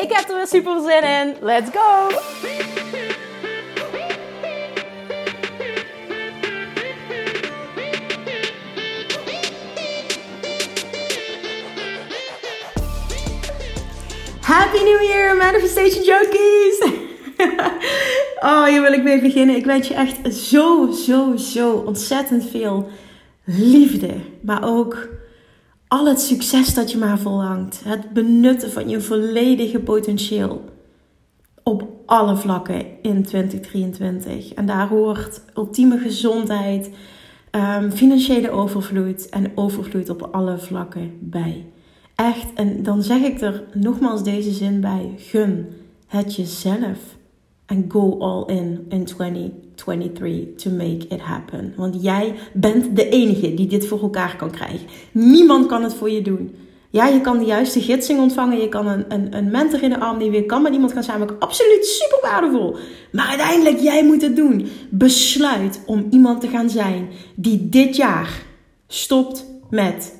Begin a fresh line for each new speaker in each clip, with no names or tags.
Ik heb er weer super zin in. Let's go! Happy New Year, Manifestation Junkies! oh, hier wil ik mee beginnen. Ik wens je echt zo, zo, zo ontzettend veel liefde. Maar ook al het succes dat je maar verlangt. Het benutten van je volledige potentieel. Op alle vlakken in 2023. En daar hoort ultieme gezondheid, um, financiële overvloed en overvloed op alle vlakken bij. Echt, en dan zeg ik er nogmaals deze zin bij: gun het jezelf en go all in in 2023 to make it happen. Want jij bent de enige die dit voor elkaar kan krijgen. Niemand kan het voor je doen. Ja, je kan de juiste gidsing ontvangen. Je kan een, een, een mentor in de arm nemen. Je kan met iemand gaan samenwerken. Absoluut super waardevol. Maar uiteindelijk, jij moet het doen. Besluit om iemand te gaan zijn die dit jaar stopt met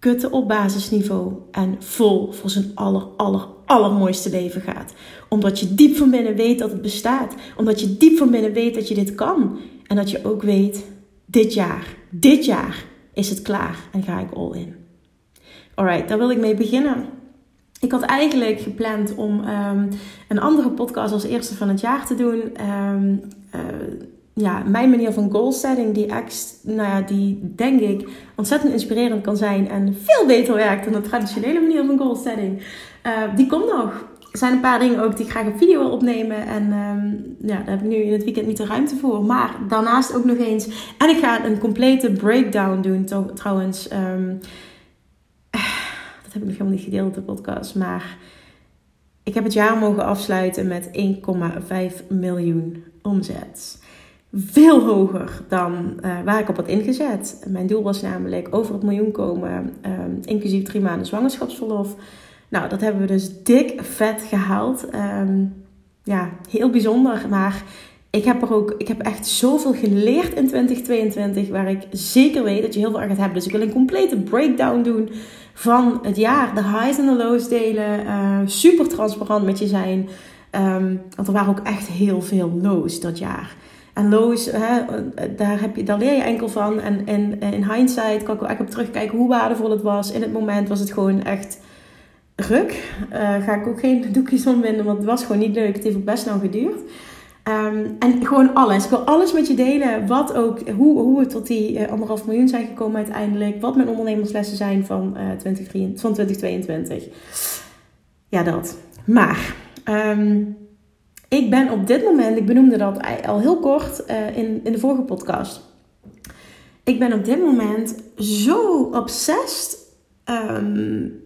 kutten op basisniveau en vol voor zijn aller, aller, allermooiste leven gaat. Omdat je diep van binnen weet dat het bestaat. Omdat je diep van binnen weet dat je dit kan. En dat je ook weet, dit jaar, dit jaar is het klaar en ga ik all in. Alright, daar wil ik mee beginnen. Ik had eigenlijk gepland om um, een andere podcast als eerste van het jaar te doen. Um, uh, ja, mijn manier van goal setting, die, ex, nou ja, die denk ik ontzettend inspirerend kan zijn en veel beter werkt dan de traditionele manier van goal setting. Uh, die komt nog. Er zijn een paar dingen ook die ik graag op video wil opnemen. En um, ja, daar heb ik nu in het weekend niet de ruimte voor. Maar daarnaast ook nog eens. En ik ga een complete breakdown doen trouwens. Um, dat heb ik nog helemaal niet gedeeld op de podcast. Maar ik heb het jaar mogen afsluiten met 1,5 miljoen omzet veel hoger dan uh, waar ik op had ingezet. Mijn doel was namelijk over het miljoen komen, um, inclusief drie maanden zwangerschapsverlof. Nou, dat hebben we dus dik vet gehaald. Um, ja, heel bijzonder. Maar ik heb er ook, ik heb echt zoveel geleerd in 2022, waar ik zeker weet dat je heel veel aan gaat hebben. Dus ik wil een complete breakdown doen van het jaar. De highs en de lows delen. Uh, super transparant met je zijn. Um, want er waren ook echt heel veel lows dat jaar. En daar, leer je enkel van. En in, in hindsight kan ik echt op terugkijken hoe waardevol het was. In het moment was het gewoon echt ruk. Uh, ga ik ook geen doekjes omwinden, want het was gewoon niet leuk. Het heeft ook best lang geduurd. Um, en gewoon alles. Ik wil alles met je delen. Wat ook, hoe, hoe we tot die uh, anderhalf miljoen zijn gekomen uiteindelijk. Wat mijn ondernemerslessen zijn van, uh, 2023, van 2022. Ja, dat. Maar... Um, ik ben op dit moment, ik benoemde dat al heel kort uh, in, in de vorige podcast. Ik ben op dit moment zo obsessed um,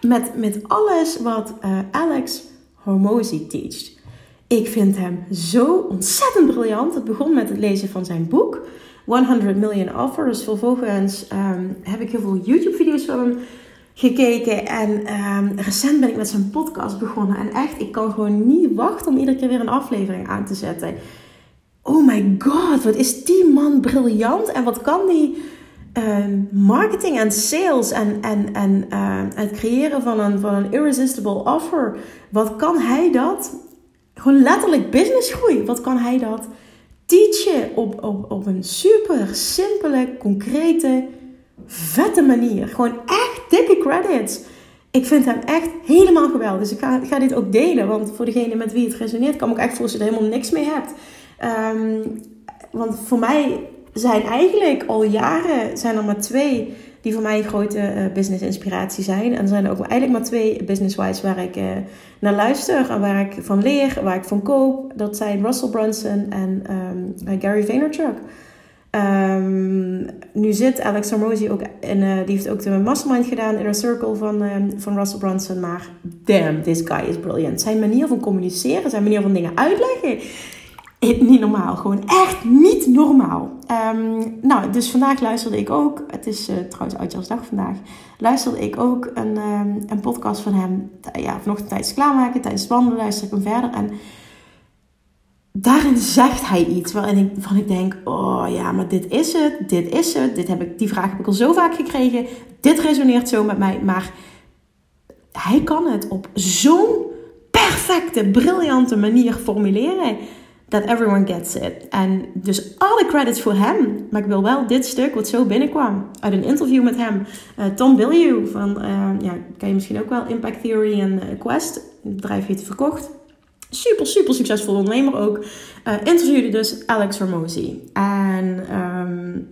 met, met alles wat uh, Alex Hormozy teacht. Ik vind hem zo ontzettend briljant. Het begon met het lezen van zijn boek 100 Million Offers. Vervolgens um, heb ik heel veel YouTube-video's van hem gekeken. En um, recent ben ik met zijn podcast begonnen. En echt, ik kan gewoon niet wachten om iedere keer weer een aflevering aan te zetten. Oh my god, wat is die man briljant. En wat kan die uh, marketing en sales en, en, en uh, het creëren van een, van een irresistible offer. Wat kan hij dat? Gewoon letterlijk businessgroei. Wat kan hij dat teachen op, op, op een super simpele, concrete vette manier. Gewoon echt dikke credits. Ik vind hem echt helemaal geweldig. Dus ik ga, dit ook delen. Want voor degene met wie het resoneert, kan ik echt voelen dat je er helemaal niks mee hebt. Um, want voor mij zijn eigenlijk al jaren zijn er maar twee die voor mij een grote uh, business inspiratie zijn. En er zijn ook eigenlijk maar twee business-wise waar ik uh, naar luister en waar ik van leer, waar ik van koop. Dat zijn Russell Brunson en um, Gary Vaynerchuk. Um, nu zit Alex Hormozy ook in, uh, die heeft ook de mastermind gedaan in een circle van, um, van Russell Brunson. Maar damn, this guy is brilliant. Zijn manier van communiceren, zijn manier van dingen uitleggen, niet normaal. Gewoon echt niet normaal. Um, nou, dus vandaag luisterde ik ook, het is uh, trouwens Oudjaarsdag vandaag, luisterde ik ook een, een podcast van hem. Ja, vanochtend tijdens klaarmaken, tijdens wandelen luister ik hem verder. En daarin zegt hij iets waarin ik, waarvan ik denk: oh ja, maar dit is het, dit is het. Dit heb ik, die vraag heb ik al zo vaak gekregen. Dit resoneert zo met mij. Maar hij kan het op zo'n perfecte, briljante manier formuleren. That everyone gets it. En dus alle credits voor hem. Maar ik wil wel dit stuk wat zo binnenkwam. Uit een interview met hem. Uh, Tom Bilyeu van, uh, ja, ken je misschien ook wel, Impact Theory en uh, Quest. Het bedrijf heeft verkocht super, super succesvol ondernemer ook, uh, interviewde dus Alex Hormozy. En um,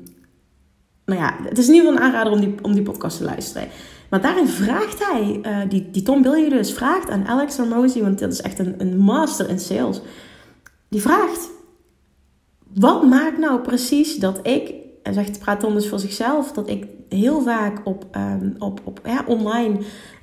nou ja, het is in ieder geval een aanrader om die, om die podcast te luisteren. Maar daarin vraagt hij, uh, die, die Tom Bilje dus, vraagt aan Alex Hormozy, want dat is echt een, een master in sales. Die vraagt, wat maakt nou precies dat ik, en zegt, praat Tom dus voor zichzelf, dat ik heel vaak op, um, op, op ja, online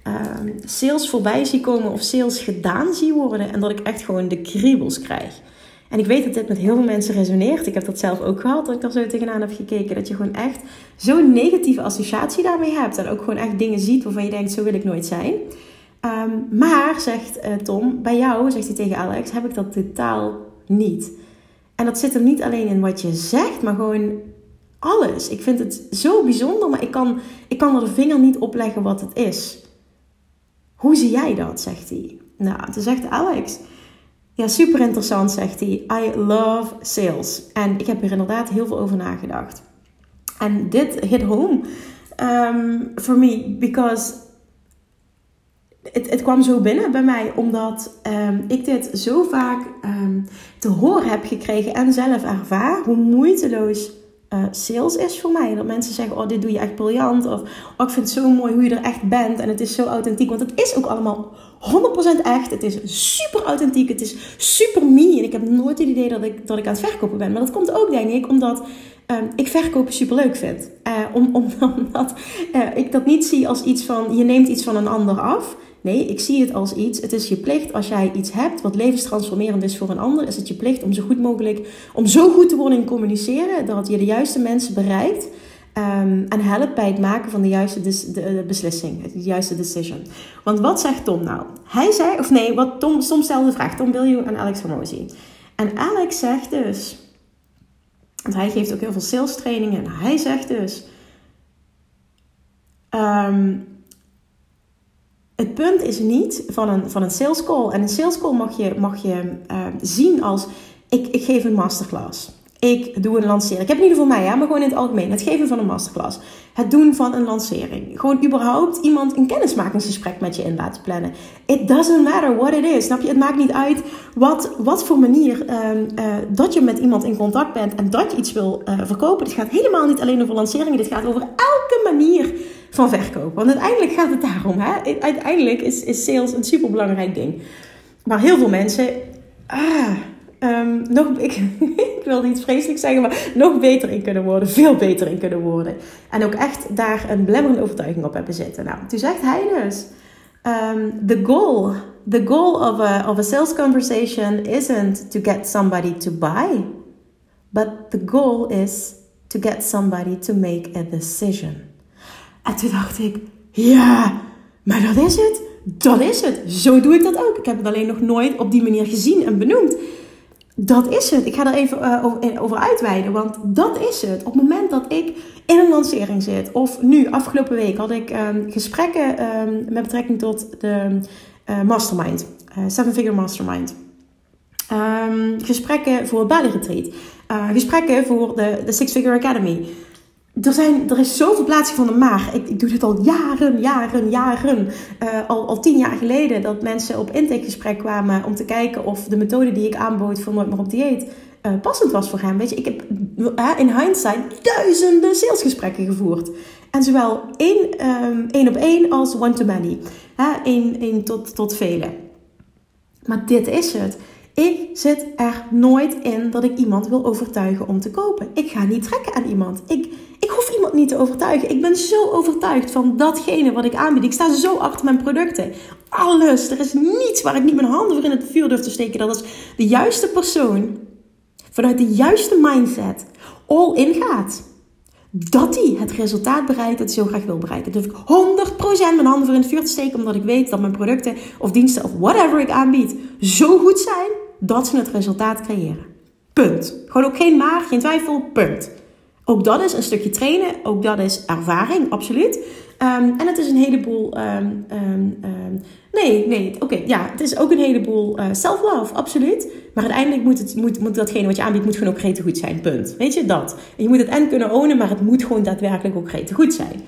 Ehm, sales voorbij zie komen of sales gedaan zie worden. En dat ik echt gewoon de kriebels krijg. En ik weet dat dit met heel veel mensen resoneert. Ik heb dat zelf ook gehad, dat ik er zo tegenaan heb gekeken. Dat je gewoon echt zo'n negatieve associatie daarmee hebt. En ook gewoon echt dingen ziet waarvan je denkt, zo wil ik nooit zijn. Ehm, maar, zegt uh, Tom, bij jou, zegt hij tegen Alex, heb ik dat totaal niet. En dat zit er niet alleen in wat je zegt, maar gewoon alles. Ik vind het zo bijzonder, maar ik kan, ik kan er de vinger niet op leggen wat het is. Hoe zie jij dat? zegt hij. Nou, toen zegt Alex. Ja, super interessant, zegt hij. I love sales. En ik heb er inderdaad heel veel over nagedacht. En dit hit home um, for me, because het, kwam zo binnen bij mij, omdat um, ik dit zo vaak um, te horen heb gekregen en zelf ervaar, hoe moeiteloos uh, sales is voor mij. Dat mensen zeggen, oh dit doe je echt briljant. Of oh, ik vind het zo mooi hoe je er echt bent. En het is zo authentiek. Want het is ook allemaal 100% echt. Het is super authentiek. Het is super me. En ik heb nooit het idee dat ik, dat ik aan het verkopen ben. Maar dat komt ook denk ik omdat um, ik verkopen super leuk vind. Uh, om, om, omdat uh, ik dat niet zie als iets van, je neemt iets van een ander af. Nee, ik zie het als iets. Het is je plicht als jij iets hebt wat levenstransformerend is voor een ander, is het je plicht om zo goed mogelijk, om zo goed te worden in communiceren dat je de juiste mensen bereikt. Um, en helpt bij het maken van de juiste de, de beslissing, de juiste decision. Want wat zegt Tom nou? Hij zei, of nee, wat Tom, Tom stelde de vraag, Tom Bilju en Alex Hormozy. En Alex zegt dus, want hij geeft ook heel veel sales trainingen, en hij zegt dus, um, het punt is niet van een, van een sales call. En een sales call mag je, mag je uh, zien als: ik, ik geef een masterclass. Ik doe een lancering. Ik heb niet voor mij, ja, maar gewoon in het algemeen. Het geven van een masterclass. Het doen van een lancering. Gewoon überhaupt iemand een kennismakingsgesprek met je in laten plannen. It doesn't matter what it is. Snap je? Het maakt niet uit wat, wat voor manier uh, uh, dat je met iemand in contact bent en dat je iets wil uh, verkopen. Dit gaat helemaal niet alleen over lanceringen. Dit gaat over elke manier van. Want uiteindelijk gaat het daarom. Hè? Uiteindelijk is, is sales een superbelangrijk ding. Maar heel veel mensen. Ah, um, nog, ik, wilde iets vreselijks zeggen, maar nog beter in kunnen worden. Veel beter in kunnen worden. En ook echt daar een belemmerende overtuiging op hebben zitten. Nou, toen zegt hij dus. Um, the goal, the goal of a, of a sales conversation isn't to get somebody to buy, but the goal is to get somebody to make a decision. En toen dacht ik, ja, maar dat is het. Dat is het. Zo doe ik dat ook. Ik heb het alleen nog nooit op die manier gezien en benoemd. Dat is het. Ik ga er even uh, over uitweiden, want dat is het. Op het moment dat ik in een lancering zit, of nu, afgelopen week, had ik um, gesprekken um, met betrekking tot de uh, mastermind, Seven Figure Mastermind. Um, gesprekken voor het Bali Retreat. gesprekken voor de, de Six Figure Academy er, zijn, er is zoveel plaatsing van de maag. Ik, ik doe dit al jaren, jaren, jaren. Uh, al, al tien jaar geleden dat mensen op intakegesprek kwamen om te kijken of de methode die ik aanbood voor Nooit meer op dieet uh, passend was voor hem. Weet je, ik heb uh, in hindsight duizenden salesgesprekken gevoerd. En zowel één, um, één op één als one-to-many. Één, één tot, tot vele. Maar dit is het Ik zit er nooit in dat ik iemand wil overtuigen om te kopen. Ik ga niet trekken aan iemand. Ik, ik hoef iemand niet te overtuigen. Ik ben zo overtuigd van datgene wat ik aanbied. Ik sta zo achter mijn producten. Alles. Er is niets waar ik niet mijn handen voor in het vuur durf te steken. Dat is de juiste persoon vanuit de juiste mindset all in gaat dat hij het resultaat bereikt dat hij zo graag wil bereiken. Dus ik 100% mijn handen voor in het vuur te steken, omdat ik weet dat mijn producten of diensten of whatever ik aanbied zo goed zijn dat ze het resultaat creëren. Punt. Gewoon ook geen maar, geen twijfel, punt. Ook dat is een stukje trainen, ook dat is ervaring, absoluut. Ehm, en het is een heleboel. Um, um, nee, nee, oké, ja, het is ook een heleboel uh, self-love, absoluut. Maar uiteindelijk moet, het, moet, moet datgene wat je aanbiedt, moet gewoon ook gretig goed zijn, punt. Weet je dat? En je moet het en kunnen ownen, maar het moet gewoon daadwerkelijk ook gretig goed zijn.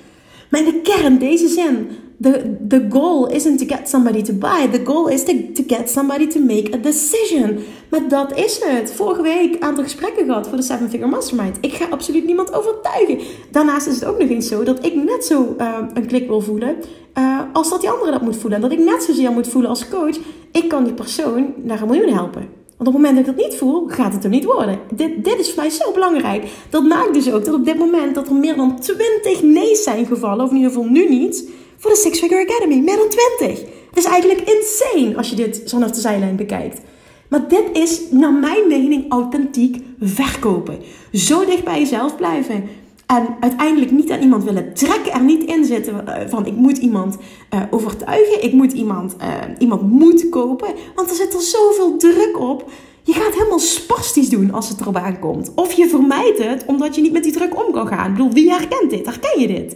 Maar in de kern, deze zin, the, the goal isn't to get somebody to buy. The goal is to, to get somebody to make a decision. Maar dat is het. Vorige week een aantal gesprekken gehad voor de Seven Figure Mastermind. Ik ga absoluut niemand overtuigen. Daarnaast is het ook nog eens zo dat ik net zo uh, een klik wil voelen uh, als dat die andere dat moet voelen. En dat ik net zozeer moet voelen als coach. Ik kan die persoon naar een miljoen helpen. Want op het moment dat ik dat niet voel, gaat het er niet worden. Dit, dit is voor mij zo belangrijk. Dat maakt dus ook dat op dit moment dat er meer dan 20 nee's zijn gevallen, of in ieder geval nu niet, voor de Six Figure Academy. Meer dan 20. Het is eigenlijk insane als je dit vanaf de zijlijn bekijkt. Maar dit is naar mijn mening authentiek verkopen. Zo dicht bij jezelf blijven. En uiteindelijk niet aan iemand willen trekken, er niet in zitten eh, van ik moet iemand uh, overtuigen, ik moet iemand, uh, iemand moet kopen. Want er zit er zoveel druk op. Je gaat helemaal spastisch doen als het erop aankomt. Of je vermijdt het omdat je niet met die druk om kan gaan. Ik bedoel, wie herkent dit? Herken je dit?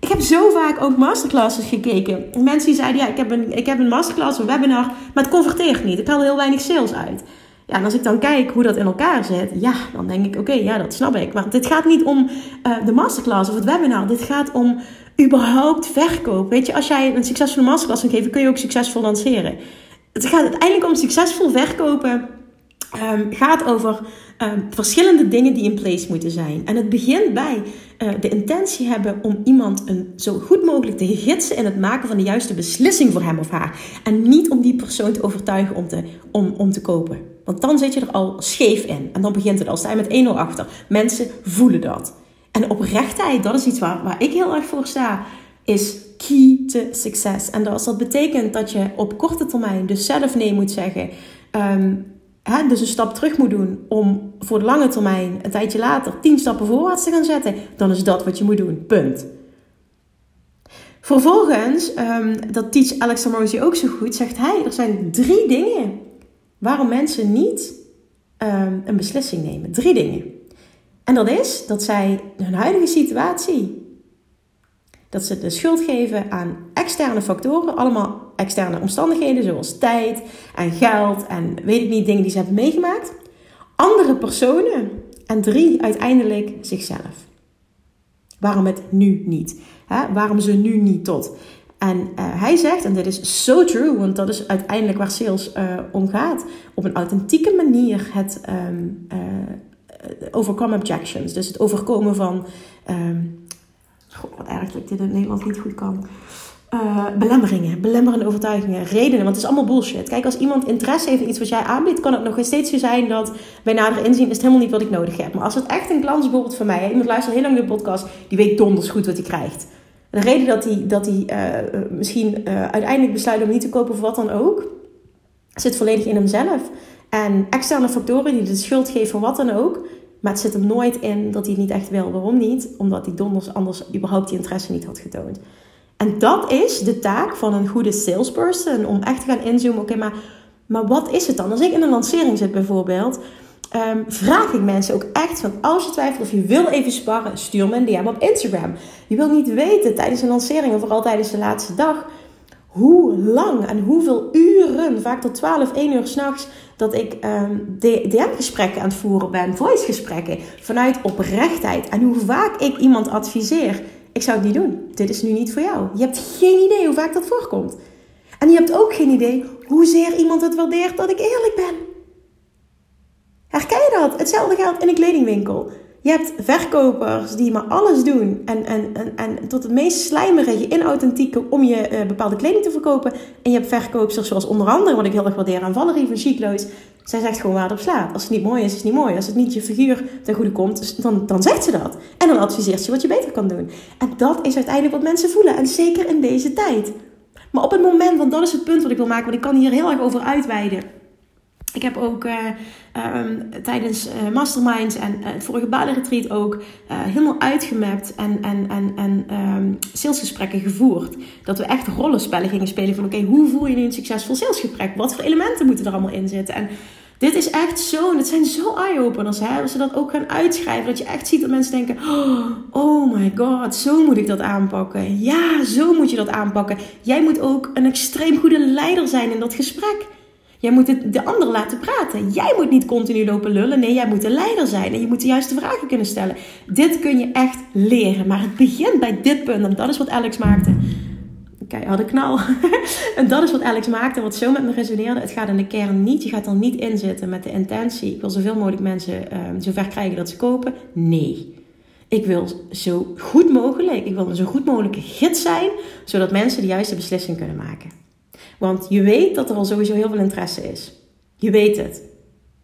Ik heb zo vaak ook masterclasses gekeken. Mensen die zeiden, ja, ik heb een, ik heb een masterclass, een webinar, maar het converteert niet. Ik haal heel weinig sales uit. Ja, en als ik dan kijk hoe dat in elkaar zit, ja, dan denk ik, oké, ja, dat snap ik. Maar dit gaat niet om uh, de masterclass of het webinar. Dit gaat om überhaupt verkoop. Weet je, als jij een succesvolle masterclass kan geven, kun je ook succesvol lanceren. Het gaat uiteindelijk om succesvol verkopen. Um, gaat over um, verschillende dingen die in place moeten zijn. En het begint bij uh, de intentie hebben om iemand een, zo goed mogelijk te gidsen in het maken van de juiste beslissing voor hem of haar. En niet om die persoon te overtuigen om te, om, om te kopen. Want dan zit je er al scheef in. En dan begint het al. Sta je met 1-0 achter. Mensen voelen dat. En oprechtheid, dat is iets waar, waar ik heel erg voor sta, is key to succes. En als dat betekent dat je op korte termijn dus zelf nee moet zeggen. Um, hè, dus een stap terug moet doen om voor de lange termijn een tijdje later tien stappen voorwaarts te gaan zetten, dan is dat wat je moet doen. Punt. Vervolgens, um, dat teach Alex Amorosi ook zo goed, zegt hij: er zijn drie dingen waarom mensen niet um, een beslissing nemen. Drie dingen. En dat is dat zij hun huidige situatie, dat ze de schuld geven aan externe factoren, allemaal externe omstandigheden zoals tijd en geld en weet ik niet, dingen die ze hebben meegemaakt, andere personen en drie, uiteindelijk zichzelf. Waarom het nu niet? Waarom ze nu niet tot? En uh, hij zegt, en dit is so true, want dat is uiteindelijk waar sales uh, om gaat, op een authentieke manier het um, uh, overcome objections, dus het overkomen van, um, wat erg dat ik dit in Nederland niet goed kan, belemmeringen, belemmerende overtuigingen, redenen, want het is allemaal bullshit. Kijk, als iemand interesse heeft in iets wat jij aanbiedt, kan het nog steeds zo zijn dat bij nader inzien is het helemaal niet wat ik nodig heb. Maar als het echt een klant is, bijvoorbeeld van mij, iemand luistert heel lang de podcast, die weet donders goed wat hij krijgt. De reden dat hij, dat hij uh, misschien uh, uiteindelijk besluit om niet te kopen of wat dan ook, zit volledig in hemzelf. En externe factoren die de schuld geven voor wat dan ook. Maar het zit hem nooit in dat hij het niet echt wil. Waarom niet? Omdat hij donders anders überhaupt die interesse niet had getoond. En dat is de taak van een goede salesperson. Om echt te gaan inzoomen. Oké, maar, maar wat is het dan? Als ik in een lancering zit bijvoorbeeld um, vraag ik mensen ook echt van als je twijfelt of je wil even sparren, stuur me een DM op Instagram. Je wil niet weten tijdens een lancering of vooral tijdens de laatste dag hoe lang en hoeveel uren, vaak tot 12, 1 uur s'nachts, dat ik um, DM-gesprekken aan het voeren ben, voice-gesprekken, vanuit oprechtheid. En hoe vaak ik iemand adviseer, ik zou het niet doen. Dit is nu niet voor jou. Je hebt geen idee hoe vaak dat voorkomt. En je hebt ook geen idee hoezeer iemand het waardeert dat ik eerlijk ben. Herken je dat? Hetzelfde geldt in een kledingwinkel. Je hebt verkopers die maar alles doen en, en, en, en tot het meest slijmerige, inauthentieke om je uh, bepaalde kleding te verkopen. En je hebt verkoopsters zoals onder andere, wat ik heel erg waardeer aan Valerie van Chicloos, Zij zegt gewoon waar het op slaat. Als het niet mooi is, is het niet mooi. Als het niet je figuur ten goede komt, dan, dan zegt ze dat. En dan adviseert ze wat je beter kan doen. En dat is uiteindelijk wat mensen voelen. En zeker in deze tijd. Maar op het moment, want dat is het punt wat ik wil maken, want ik kan hier heel erg over uitweiden. Ik heb ook uh, um, tijdens uh, masterminds en uh, het vorige balenretreat ook helemaal uitgemapt en, en, en, en um, salesgesprekken gevoerd. Dat we echt rollenspellen gingen spelen van oké, hoe voer je nu een succesvol salesgesprek? Wat voor elementen moeten er allemaal in zitten? En dit is echt zo, en het zijn zo eye-openers, hè. Als ze dat ook gaan uitschrijven, dat je echt ziet dat mensen denken, oh my god, zo moet ik dat aanpakken. Ja, zo moet je dat aanpakken. Jij moet ook een extreem goede leider zijn in dat gesprek. Jij moet het, de ander laten praten. Jij moet niet continu lopen lullen. Nee, jij moet de leider zijn en je moet de juiste vragen kunnen stellen. Dit kun je echt leren. Maar het begint bij dit punt. En dat is wat Alex maakte. Kijk, had een knal. en dat is wat Alex maakte, wat zo met me resoneerde. Het gaat in de kern niet. Je gaat er niet in zitten met de intentie. Ik wil zoveel mogelijk mensen uh, zover krijgen dat ze kopen. Nee. Ik wil zo goed mogelijk, ik wil een zo goed mogelijke gids zijn, zodat mensen de juiste beslissing kunnen maken. Want je weet dat er al sowieso heel veel interesse is. Je weet het.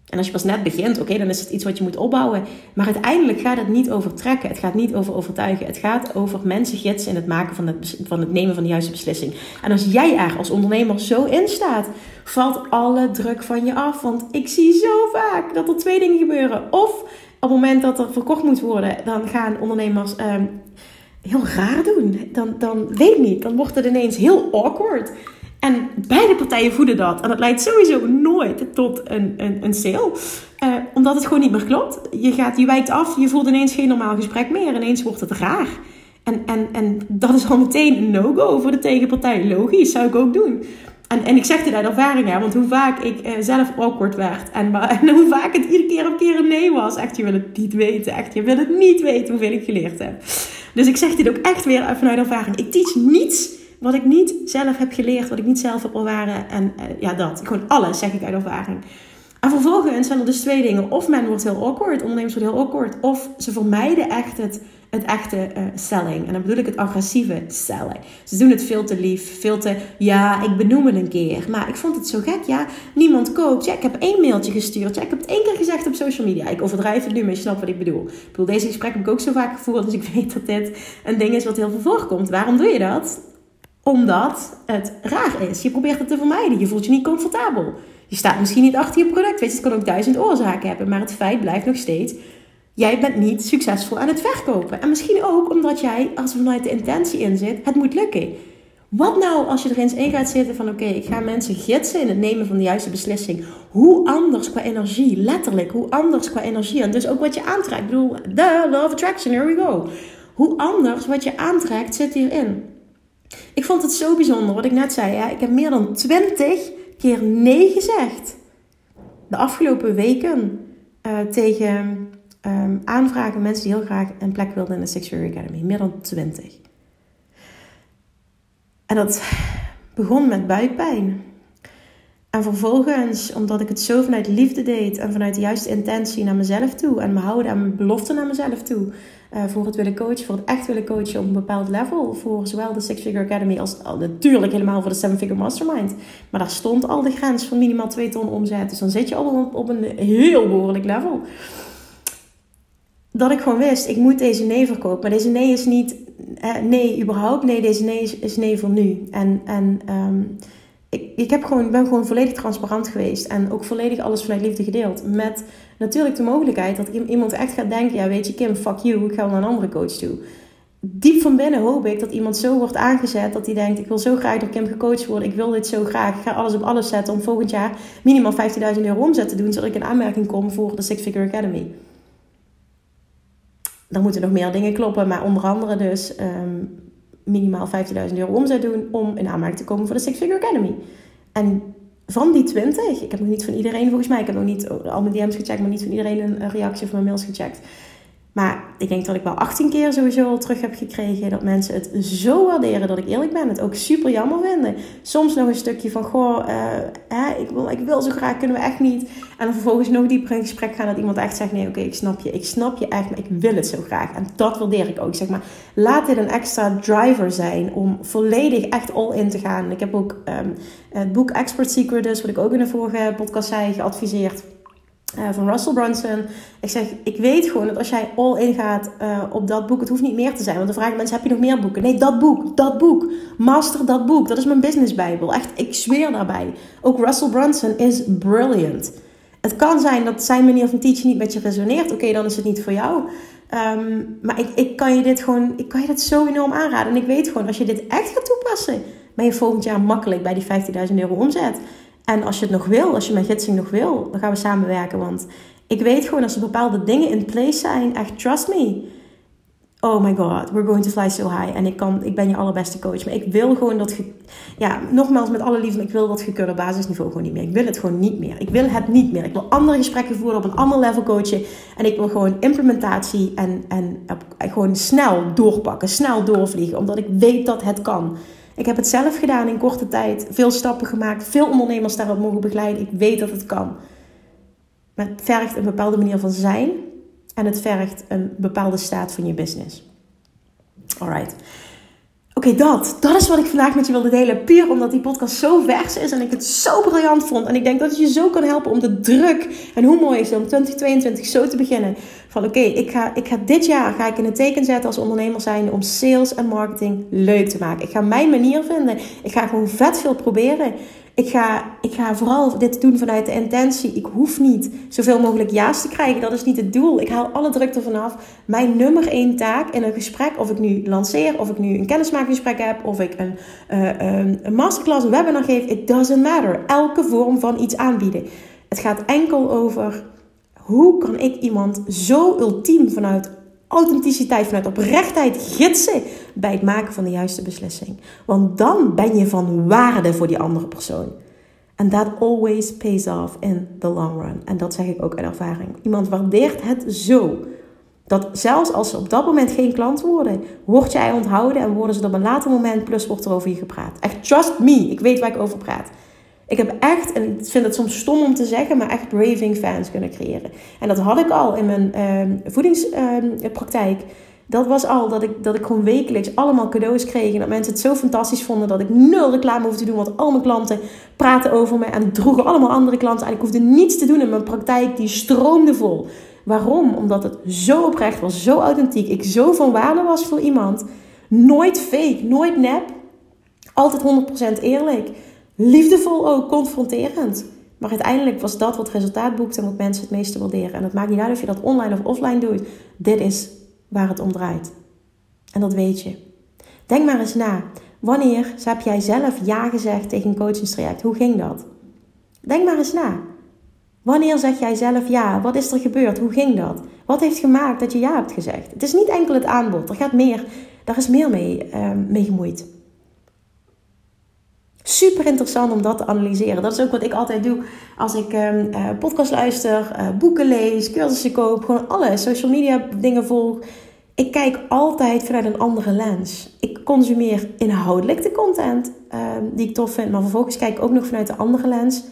En als je pas net begint, oké, dan is het iets wat je moet opbouwen. Maar uiteindelijk gaat het niet over trekken. Het gaat niet over overtuigen. Het gaat over mensen gidsen in het maken van het, van het nemen van de juiste beslissing. En als jij er als ondernemer zo in staat, valt alle druk van je af. Want ik zie zo vaak dat er twee dingen gebeuren. Of op het moment dat er verkocht moet worden, dan gaan ondernemers um, heel raar doen. Dan, dan weet ik niet, dan wordt het ineens heel awkward. En beide partijen voeden dat. En dat leidt sowieso nooit tot een, een, een sale. Uh, omdat het gewoon niet meer klopt. Je, gaat, je wijkt af, je voelt ineens geen normaal gesprek meer. Ineens wordt het raar. En, en, en dat is al meteen een no-go voor de tegenpartij. Logisch, zou ik ook doen. En, en ik zeg dit uit ervaring, hè, want hoe vaak ik uh, zelf awkward werd. En, en hoe vaak het iedere keer op keer een nee was. Echt, je wil het niet weten. Echt, je wil het niet weten hoeveel ik geleerd heb. Dus ik zeg dit ook echt weer vanuit ervaring. Ik teach niets wat ik niet zelf heb geleerd, wat ik niet zelf heb ervaren. En uh, ja, dat. Gewoon alles zeg ik uit ervaring. En vervolgens zijn er dus twee dingen. Of men wordt heel awkward, ondernemers worden heel awkward. Of ze vermijden echt het, het echte uh, selling. En dan bedoel ik het agressieve selling. Ze doen het veel te lief, veel te... Ja, ik benoem het een keer. Maar ik vond het zo gek, ja. Niemand koopt. Ja, ik heb één mailtje gestuurd. Ja, ik heb het één keer gezegd op social media. Ik overdrijf het nu, maar je snapt wat ik bedoel. Ik bedoel, deze gesprek heb ik ook zo vaak gevoerd. Dus ik weet dat dit een ding is wat heel veel voorkomt. Waarom doe je dat? Omdat het raar is. Je probeert het te vermijden. Je voelt je niet comfortabel. Je staat misschien niet achter je product. Weet je, het kan ook duizend oorzaken hebben. Maar het feit blijft nog steeds. Jij bent niet succesvol aan het verkopen. En misschien ook omdat jij, als er vanuit de intentie in zit, het moet lukken. Wat nou als je er eens in gaat zitten van oké, ik ga mensen gidsen in het nemen van de juiste beslissing. Hoe anders qua energie, letterlijk, hoe anders qua energie. En dus ook wat je aantrekt. Ik bedoel, the law of attraction, here we go. Hoe anders wat je aantrekt zit hierin. Ik vond het zo bijzonder wat ik net zei. Ik heb meer dan 20 keer nee gezegd. De afgelopen weken uh, tegen um, aanvragen mensen die heel graag een plek wilden in de Six Academy. Meer dan 20. En dat begon met buikpijn. En vervolgens, omdat ik het zo vanuit liefde deed en vanuit de juiste intentie naar mezelf toe en me houden aan mijn belofte naar mezelf toe, uh, voor het willen coachen, voor het echt willen coachen op een bepaald level, voor zowel de Six Figure Academy als natuurlijk helemaal voor de Seven Figure Mastermind. Maar daar stond al de grens van minimaal 2 ton omzet, dus dan zit je al op, op een heel behoorlijk level. Dat ik gewoon wist, ik moet deze nee verkopen. Maar deze nee is niet nee überhaupt. Nee, deze nee is, is nee voor nu. En, en um, ik, ik heb gewoon, ben gewoon volledig transparant geweest. En ook volledig alles vanuit liefde gedeeld. Met natuurlijk de mogelijkheid dat iemand echt gaat denken: ja, weet je, Kim, fuck you, ik ga naar een andere coach toe. Diep van binnen hoop ik dat iemand zo wordt aangezet dat hij denkt: ik wil zo graag door Kim gecoacht worden, ik wil dit zo graag, ik ga alles op alles zetten om volgend jaar minimaal 15.000 euro omzet te doen, zodat ik in aanmerking kom voor de Six Figure Academy. Dan moeten nog meer dingen kloppen, maar onder andere dus um, minimaal 15.000 euro omzet doen om in aanmerking te komen voor de Six Figure Academy. En van die 20, ik heb nog niet van iedereen volgens mij, ik heb nog niet al mijn DM's gecheckt, maar niet van iedereen een reactie of mijn mails gecheckt. Maar ik denk dat ik wel 18 keer sowieso al terug heb gekregen dat mensen het zo waarderen dat ik eerlijk ben. Het ook super jammer vinden. Soms nog een stukje van, goh, hè, ik, wil, ik wil zo graag, kunnen we echt niet. En dan vervolgens nog dieper in gesprek gaan dat iemand echt zegt, nee oké, ik snap je. Ik snap je echt, maar ik wil het zo graag. En dat waardeer ik ook. Zeg maar, laat dit een extra driver zijn om volledig echt all in te gaan. Ik heb ook um, het boek Expert Secret, dus wat ik ook in de vorige podcast zei, geadviseerd uh, van Russell Brunson. Ik zeg, ik weet gewoon dat als jij all in gaat uh, op dat boek, het hoeft niet meer te zijn. Want dan vragen mensen, heb je nog meer boeken? Nee, dat boek, dat boek. Master dat boek. Dat is mijn business bijbel. Echt, ik zweer daarbij. Ook Russell Brunson is brilliant. Het kan zijn dat zijn manier van teaching niet met je resoneert. Oké, dan is het niet voor jou. Um, maar ik, ik kan je dit gewoon, ik kan je dit zo enorm aanraden. En ik weet gewoon, als je dit echt gaat toepassen, ben je volgend jaar makkelijk bij die 15.000 euro omzet. En als je het nog wil, als je mijn gidsing nog wil, dan gaan we samenwerken. Want ik weet gewoon als er bepaalde dingen in place zijn, echt trust me. Oh my god, we're going to fly so high. En ik, kan, ik ben je allerbeste coach. Maar ik wil gewoon dat... Ge, ja, nogmaals met alle liefde, ik wil dat gekurde basisniveau gewoon niet meer. Ik wil het gewoon niet meer. Ik wil het niet meer. Ik wil andere gesprekken voeren op een ander level coachen. En ik wil gewoon implementatie en, en gewoon snel doorpakken. Snel doorvliegen. Omdat ik weet dat het kan. Ik heb het zelf gedaan in korte tijd. Veel stappen gemaakt. Veel ondernemers daarop mogen begeleiden. Ik weet dat het kan. Maar het vergt een bepaalde manier van zijn. En het vergt een bepaalde staat van je business. Alright. Oké, dat. Dat is wat ik vandaag met je wilde delen. Puur omdat die podcast zo vers is en ik het zo briljant vond. En ik denk dat het je zo kan helpen om de druk. En hoe mooi is het om 2022 zo te beginnen. Van oké, ik, ga, ik ga dit jaar ga ik in het teken zetten als ondernemer zijn om sales en marketing leuk te maken. Ik ga mijn manier vinden. Ik ga gewoon vet veel proberen. Ik ga, ik ga vooral dit doen vanuit de intentie. Ik hoef niet zoveel mogelijk ja's te krijgen. Dat is niet het doel. Ik haal alle druk ervan af. Mijn nummer één taak in een gesprek, of ik nu lanceer, of ik nu een kennismakingsgesprek heb, of ik een, uh, een masterclass, een webinar geef, it doesn't matter. Elke vorm van iets aanbieden. Het gaat enkel over hoe kan ik iemand zo ultiem vanuit authenticiteit, vanuit oprechtheid gidsen bij het maken van de juiste beslissing. Want dan ben je van waarde voor die andere persoon. And that always pays off in the long run. En dat zeg ik ook uit ervaring. Iemand waardeert het zo. Dat zelfs als ze op dat moment geen klant worden, word jij onthouden en worden ze op een later moment, plus wordt er over je gepraat. Echt, trust me, ik weet waar ik over praat. Ik heb echt, en ik vind het soms stom om te zeggen, maar echt raving fans kunnen creëren. En dat had ik al in mijn uh, voedingspraktijk. Dat was al dat ik, dat ik gewoon wekelijks allemaal cadeaus kreeg. En dat mensen het zo fantastisch vonden dat ik nul reclame hoefde te doen. Want al mijn klanten praten over me en droegen allemaal andere klanten. En ik hoefde niets te doen in mijn praktijk. Die stroomde vol. Waarom? Omdat het zo oprecht was, zo authentiek. Ik zo van waarde was voor iemand. Nooit fake, nooit nep. Altijd 100% eerlijk. Liefdevol ook, confronterend. Maar uiteindelijk was dat wat resultaat boekte en wat mensen het meeste waarderen. En het maakt niet uit of je dat online of offline doet. Dit is waar het om draait. En dat weet je. Denk maar eens na. Wanneer heb jij zelf ja gezegd tegen een coachingstraject? Hoe ging dat? Denk maar eens na. Wanneer zeg jij zelf ja? Wat is er gebeurd? Hoe ging dat? Wat heeft gemaakt dat je ja hebt gezegd? Het is niet enkel het aanbod. Er gaat meer, daar is meer mee, uh, mee gemoeid. Super interessant om dat te analyseren. Dat is ook wat ik altijd doe als ik uh, podcast luister, uh, boeken lees, cursussen koop, gewoon alle social media dingen volg. Ik kijk altijd vanuit een andere lens. Ik consumeer inhoudelijk de content uh, die ik tof vind, maar vervolgens kijk ik ook nog vanuit de andere lens.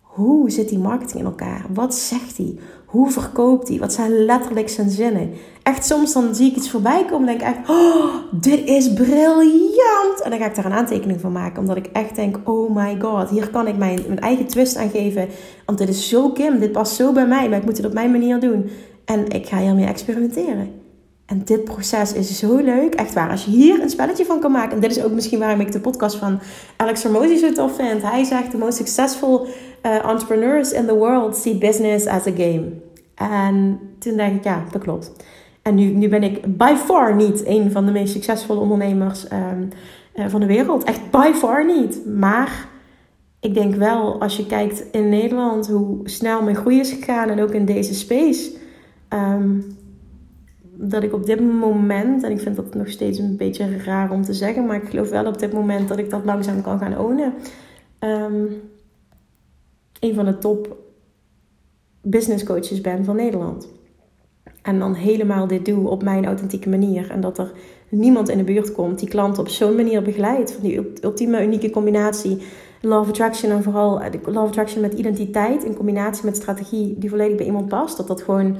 Hoe zit die marketing in elkaar? Wat zegt hij? Hoe verkoopt hij? Wat zijn letterlijk zijn zinnen? Echt soms dan zie ik iets voorbij komen en denk ik echt, oh, dit is briljant. En dan ga ik daar een aantekening van maken, omdat ik echt denk, oh my god, hier kan ik mijn, mijn eigen twist aan geven. Want dit is zo Kim, dit past zo bij mij, maar ik moet het op mijn manier doen. En ik ga hiermee experimenteren. En dit proces is zo leuk. Echt waar. Als je hier een spelletje van kan maken. En dit is ook misschien waarom ik de podcast van Alex Hormozy zo tof vind. Hij zegt: The most successful uh, entrepreneurs in the world see business as a game. En toen dacht ik: ja, dat klopt. En nu, nu ben ik by far niet een van de meest succesvolle ondernemers um, uh, van de wereld. Echt by far niet. Maar ik denk wel, als je kijkt in Nederland, hoe snel mijn groei is gegaan. En ook in deze space. Um, dat ik op dit moment, en ik vind dat nog steeds een beetje raar om te zeggen, maar ik geloof wel op dit moment dat ik dat langzaam kan gaan ownen. Um, een van de top business coaches ben van Nederland. En dan helemaal dit doe op mijn authentieke manier. En dat er niemand in de buurt komt die klanten op zo'n manier begeleidt. Van die ultieme unieke combinatie. Love Attraction en vooral eh, Love Attraction met identiteit in combinatie met strategie die volledig bij iemand past. Dat dat gewoon.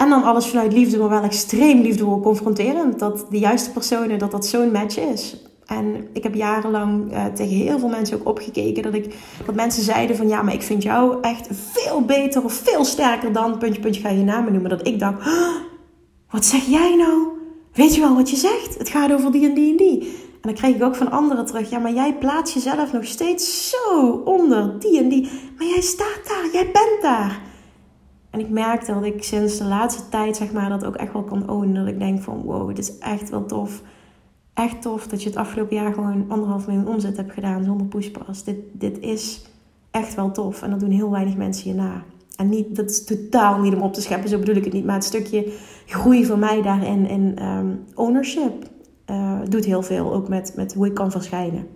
En dan alles vanuit liefde, maar wel extreem liefdevol confronterend. Dat de juiste personen, dat dat zo'n match is. En ik heb jarenlang uh, tegen heel veel mensen ook opgekeken. Dat, ik, dat mensen zeiden van ja, maar ik vind jou echt veel beter of veel sterker dan... Puntje, puntje, ga je namen noemen. Dat ik dacht, wat zeg jij nou? Weet je wel wat je zegt? Het gaat over die en die en die. En dan kreeg ik ook van anderen terug. Ja, maar jij plaatst jezelf nog steeds zo onder die en die. Maar jij staat daar, jij bent daar. En ik merkte dat ik sinds de laatste tijd, zeg maar, dat ook echt wel kan ownen. Dat ik denk van, wow, het is echt wel tof echt tof dat je het afgelopen jaar gewoon anderhalf miljoen omzet hebt gedaan zonder pushpas. Dit, dit is echt wel tof en dat doen heel weinig mensen je na. En niet, dat is totaal niet om op te scheppen, zo bedoel ik het niet. Maar het stukje groei voor mij daarin in um, ownership uh, doet heel veel. Ook met, met hoe ik kan verschijnen.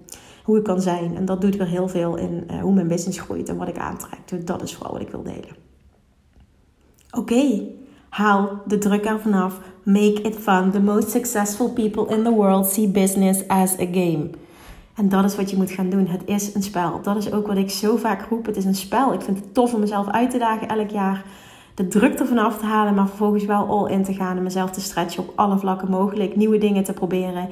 Hoe ik kan zijn. En dat doet weer heel veel in uh, hoe mijn business groeit en wat ik aantrek. Dus dat is vooral wat ik wil delen. Oké, haal de druk er vanaf. Make it fun. The most successful people in the world see business as a game. En dat is wat je moet gaan doen. Het is een spel. Dat is ook wat ik zo vaak roep. Het is een spel. Ik vind het tof om mezelf uit te dagen elk jaar. De druk ervan af te halen, maar vervolgens wel all in te gaan. En mezelf te stretchen op alle vlakken mogelijk. Nieuwe dingen te proberen.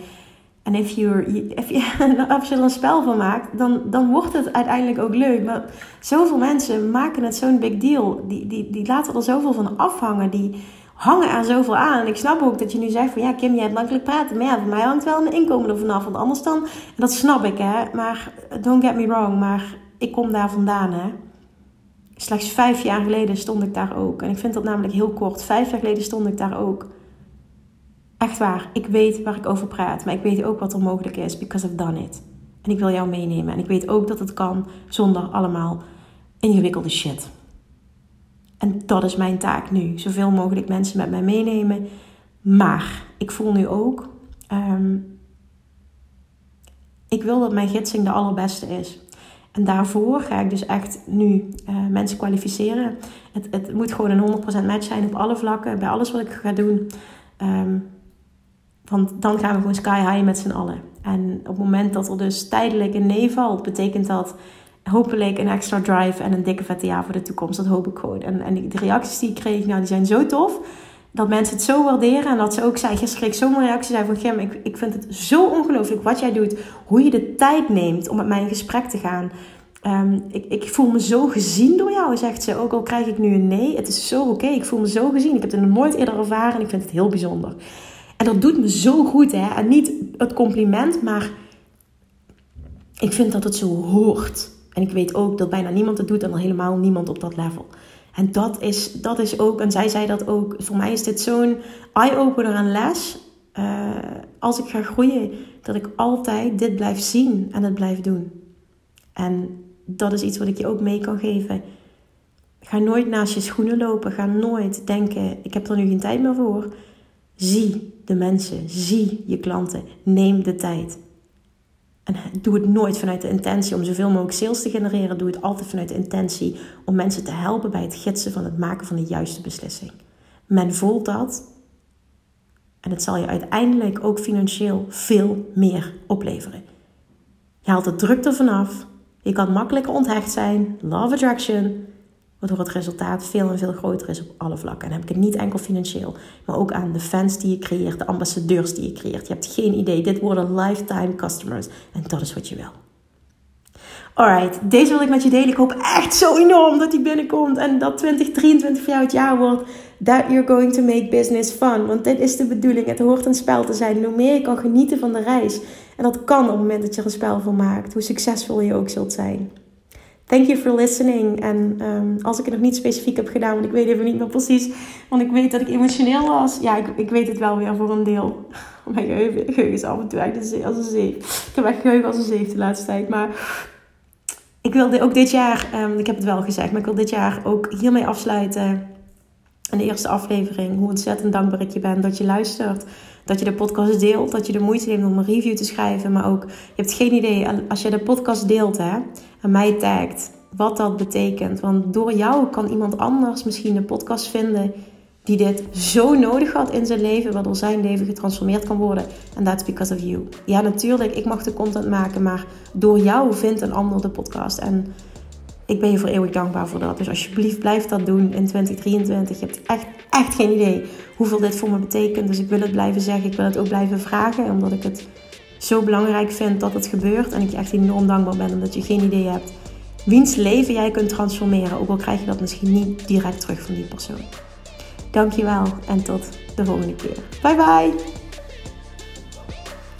En if if als je er een spel van maakt, dan, dan wordt het uiteindelijk ook leuk. Maar zoveel mensen maken het zo'n big deal. Die, die, die laten er zoveel van afhangen. Die hangen er zoveel aan. En ik snap ook dat je nu zegt van ja, Kim, jij hebt makkelijk praten. Maar ja, voor mij hangt wel een inkomen er vanaf. Want anders dan, dat snap ik hè. Maar don't get me wrong, maar ik kom daar vandaan hè. Slechts vijf jaar geleden stond ik daar ook. En ik vind dat namelijk heel kort. Vijf jaar geleden stond ik daar ook. Echt waar, ik weet waar ik over praat. Maar ik weet ook wat er mogelijk is, because I've done it. En ik wil jou meenemen. En ik weet ook dat het kan zonder allemaal ingewikkelde shit. En dat is mijn taak nu. Zoveel mogelijk mensen met mij meenemen. Maar ik voel nu ook. Ehm, ik wil dat mijn gidsing de allerbeste is. En daarvoor ga ik dus echt nu uh, mensen kwalificeren. Het, het, moet gewoon een 100% match zijn op alle vlakken, bij alles wat ik ga doen. Ehm, want dan gaan we gewoon sky high met z'n allen. En op het moment dat er dus tijdelijk een nee valt, betekent dat hopelijk een extra drive en een dikke vette voor de toekomst. Dat hoop ik gewoon. En, en de reacties die ik kreeg, nou, die zijn zo tof. Dat mensen het zo waarderen. En dat ze ook zei, gisteren kreeg ik zo'n reactie. Zei van, Gem, ik, ik vind het zo ongelooflijk wat jij doet. Hoe je de tijd neemt om met mij in gesprek te gaan. Ehm, ik, ik voel me zo gezien door jou, zegt ze. Ook al krijg ik nu een nee. Het is zo oké. Ik voel me zo gezien. Ik heb het nog nooit eerder ervaren. En ik vind het heel bijzonder. En dat doet me zo goed, hè. En niet het compliment, maar... Ik vind dat het zo hoort. En ik weet ook dat bijna niemand het doet en al helemaal niemand op dat level. En dat is, dat is ook, en zij zei dat ook, voor mij is dit zo'n eye-opener en les. Uh, als ik ga groeien, dat ik altijd dit blijf zien en het blijf doen. En dat is iets wat ik je ook mee kan geven. Ga nooit naast je schoenen lopen. Ga nooit denken: ik heb er nu geen tijd meer voor. Zie de mensen, zie je klanten. Neem de tijd. En doe het nooit vanuit de intentie om zoveel mogelijk sales te genereren. Doe het altijd vanuit de intentie om mensen te helpen bij het gidsen van het maken van de juiste beslissing. Men voelt dat. En het zal je uiteindelijk ook financieel veel meer opleveren. Je haalt de druk ervan af. Je kan makkelijker onthecht zijn. Love attraction waardoor het resultaat veel en veel groter is op alle vlakken. En dan heb ik het niet enkel financieel, maar ook aan de fans die je creëert, de ambassadeurs die je creëert. Je hebt geen idee, dit worden lifetime customers en dat is wat je wil. Alright, deze wil ik met je delen. Ik hoop echt zo enorm dat die binnenkomt en dat 2023 voor jou het jaar wordt. That you're going to make business fun. Want dit is de bedoeling. Het hoort een spel te zijn. hoe meer je kan genieten van de reis. En dat kan op het moment dat je er een spel van maakt. Hoe succesvol je ook zult zijn. Thank you for listening. En um, als ik het nog niet specifiek heb gedaan, want ik weet even niet meer precies, want ik weet dat ik emotioneel was. Ja, ik, ik weet het wel weer voor een deel. Mijn geheugen, geheugen is af en toe echt als een zeef. Ik heb echt geheugen als een zeef de laatste tijd. Maar ik wilde ook dit jaar, um, ik heb het wel gezegd, maar ik wil dit jaar ook hiermee afsluiten. In de eerste aflevering, hoe ontzettend dankbaar ik je ben dat je luistert. Dat je de podcast deelt, dat je de moeite neemt om een review te schrijven. Maar ook, je hebt geen idee, als je de podcast deelt hè, en mij tagt, wat dat betekent. Want door jou kan iemand anders misschien de podcast vinden die dit zo nodig had in zijn leven, waardoor zijn leven getransformeerd kan worden. En that's because of you. Ja, natuurlijk, ik mag de content maken, maar door jou vindt een ander de podcast. En ik ben je voor eeuwig dankbaar voor dat. Dus alsjeblieft, blijf dat doen in 2023. Je hebt echt, echt geen idee hoeveel dit voor me betekent. Dus ik wil het blijven zeggen. Ik wil het ook blijven vragen, omdat ik het zo belangrijk vind dat het gebeurt. En ik je echt enorm dankbaar ben omdat je geen idee hebt wiens leven jij kunt transformeren. Ook al krijg je dat misschien niet direct terug van die persoon. Dankjewel en tot de volgende keer. Bye bye!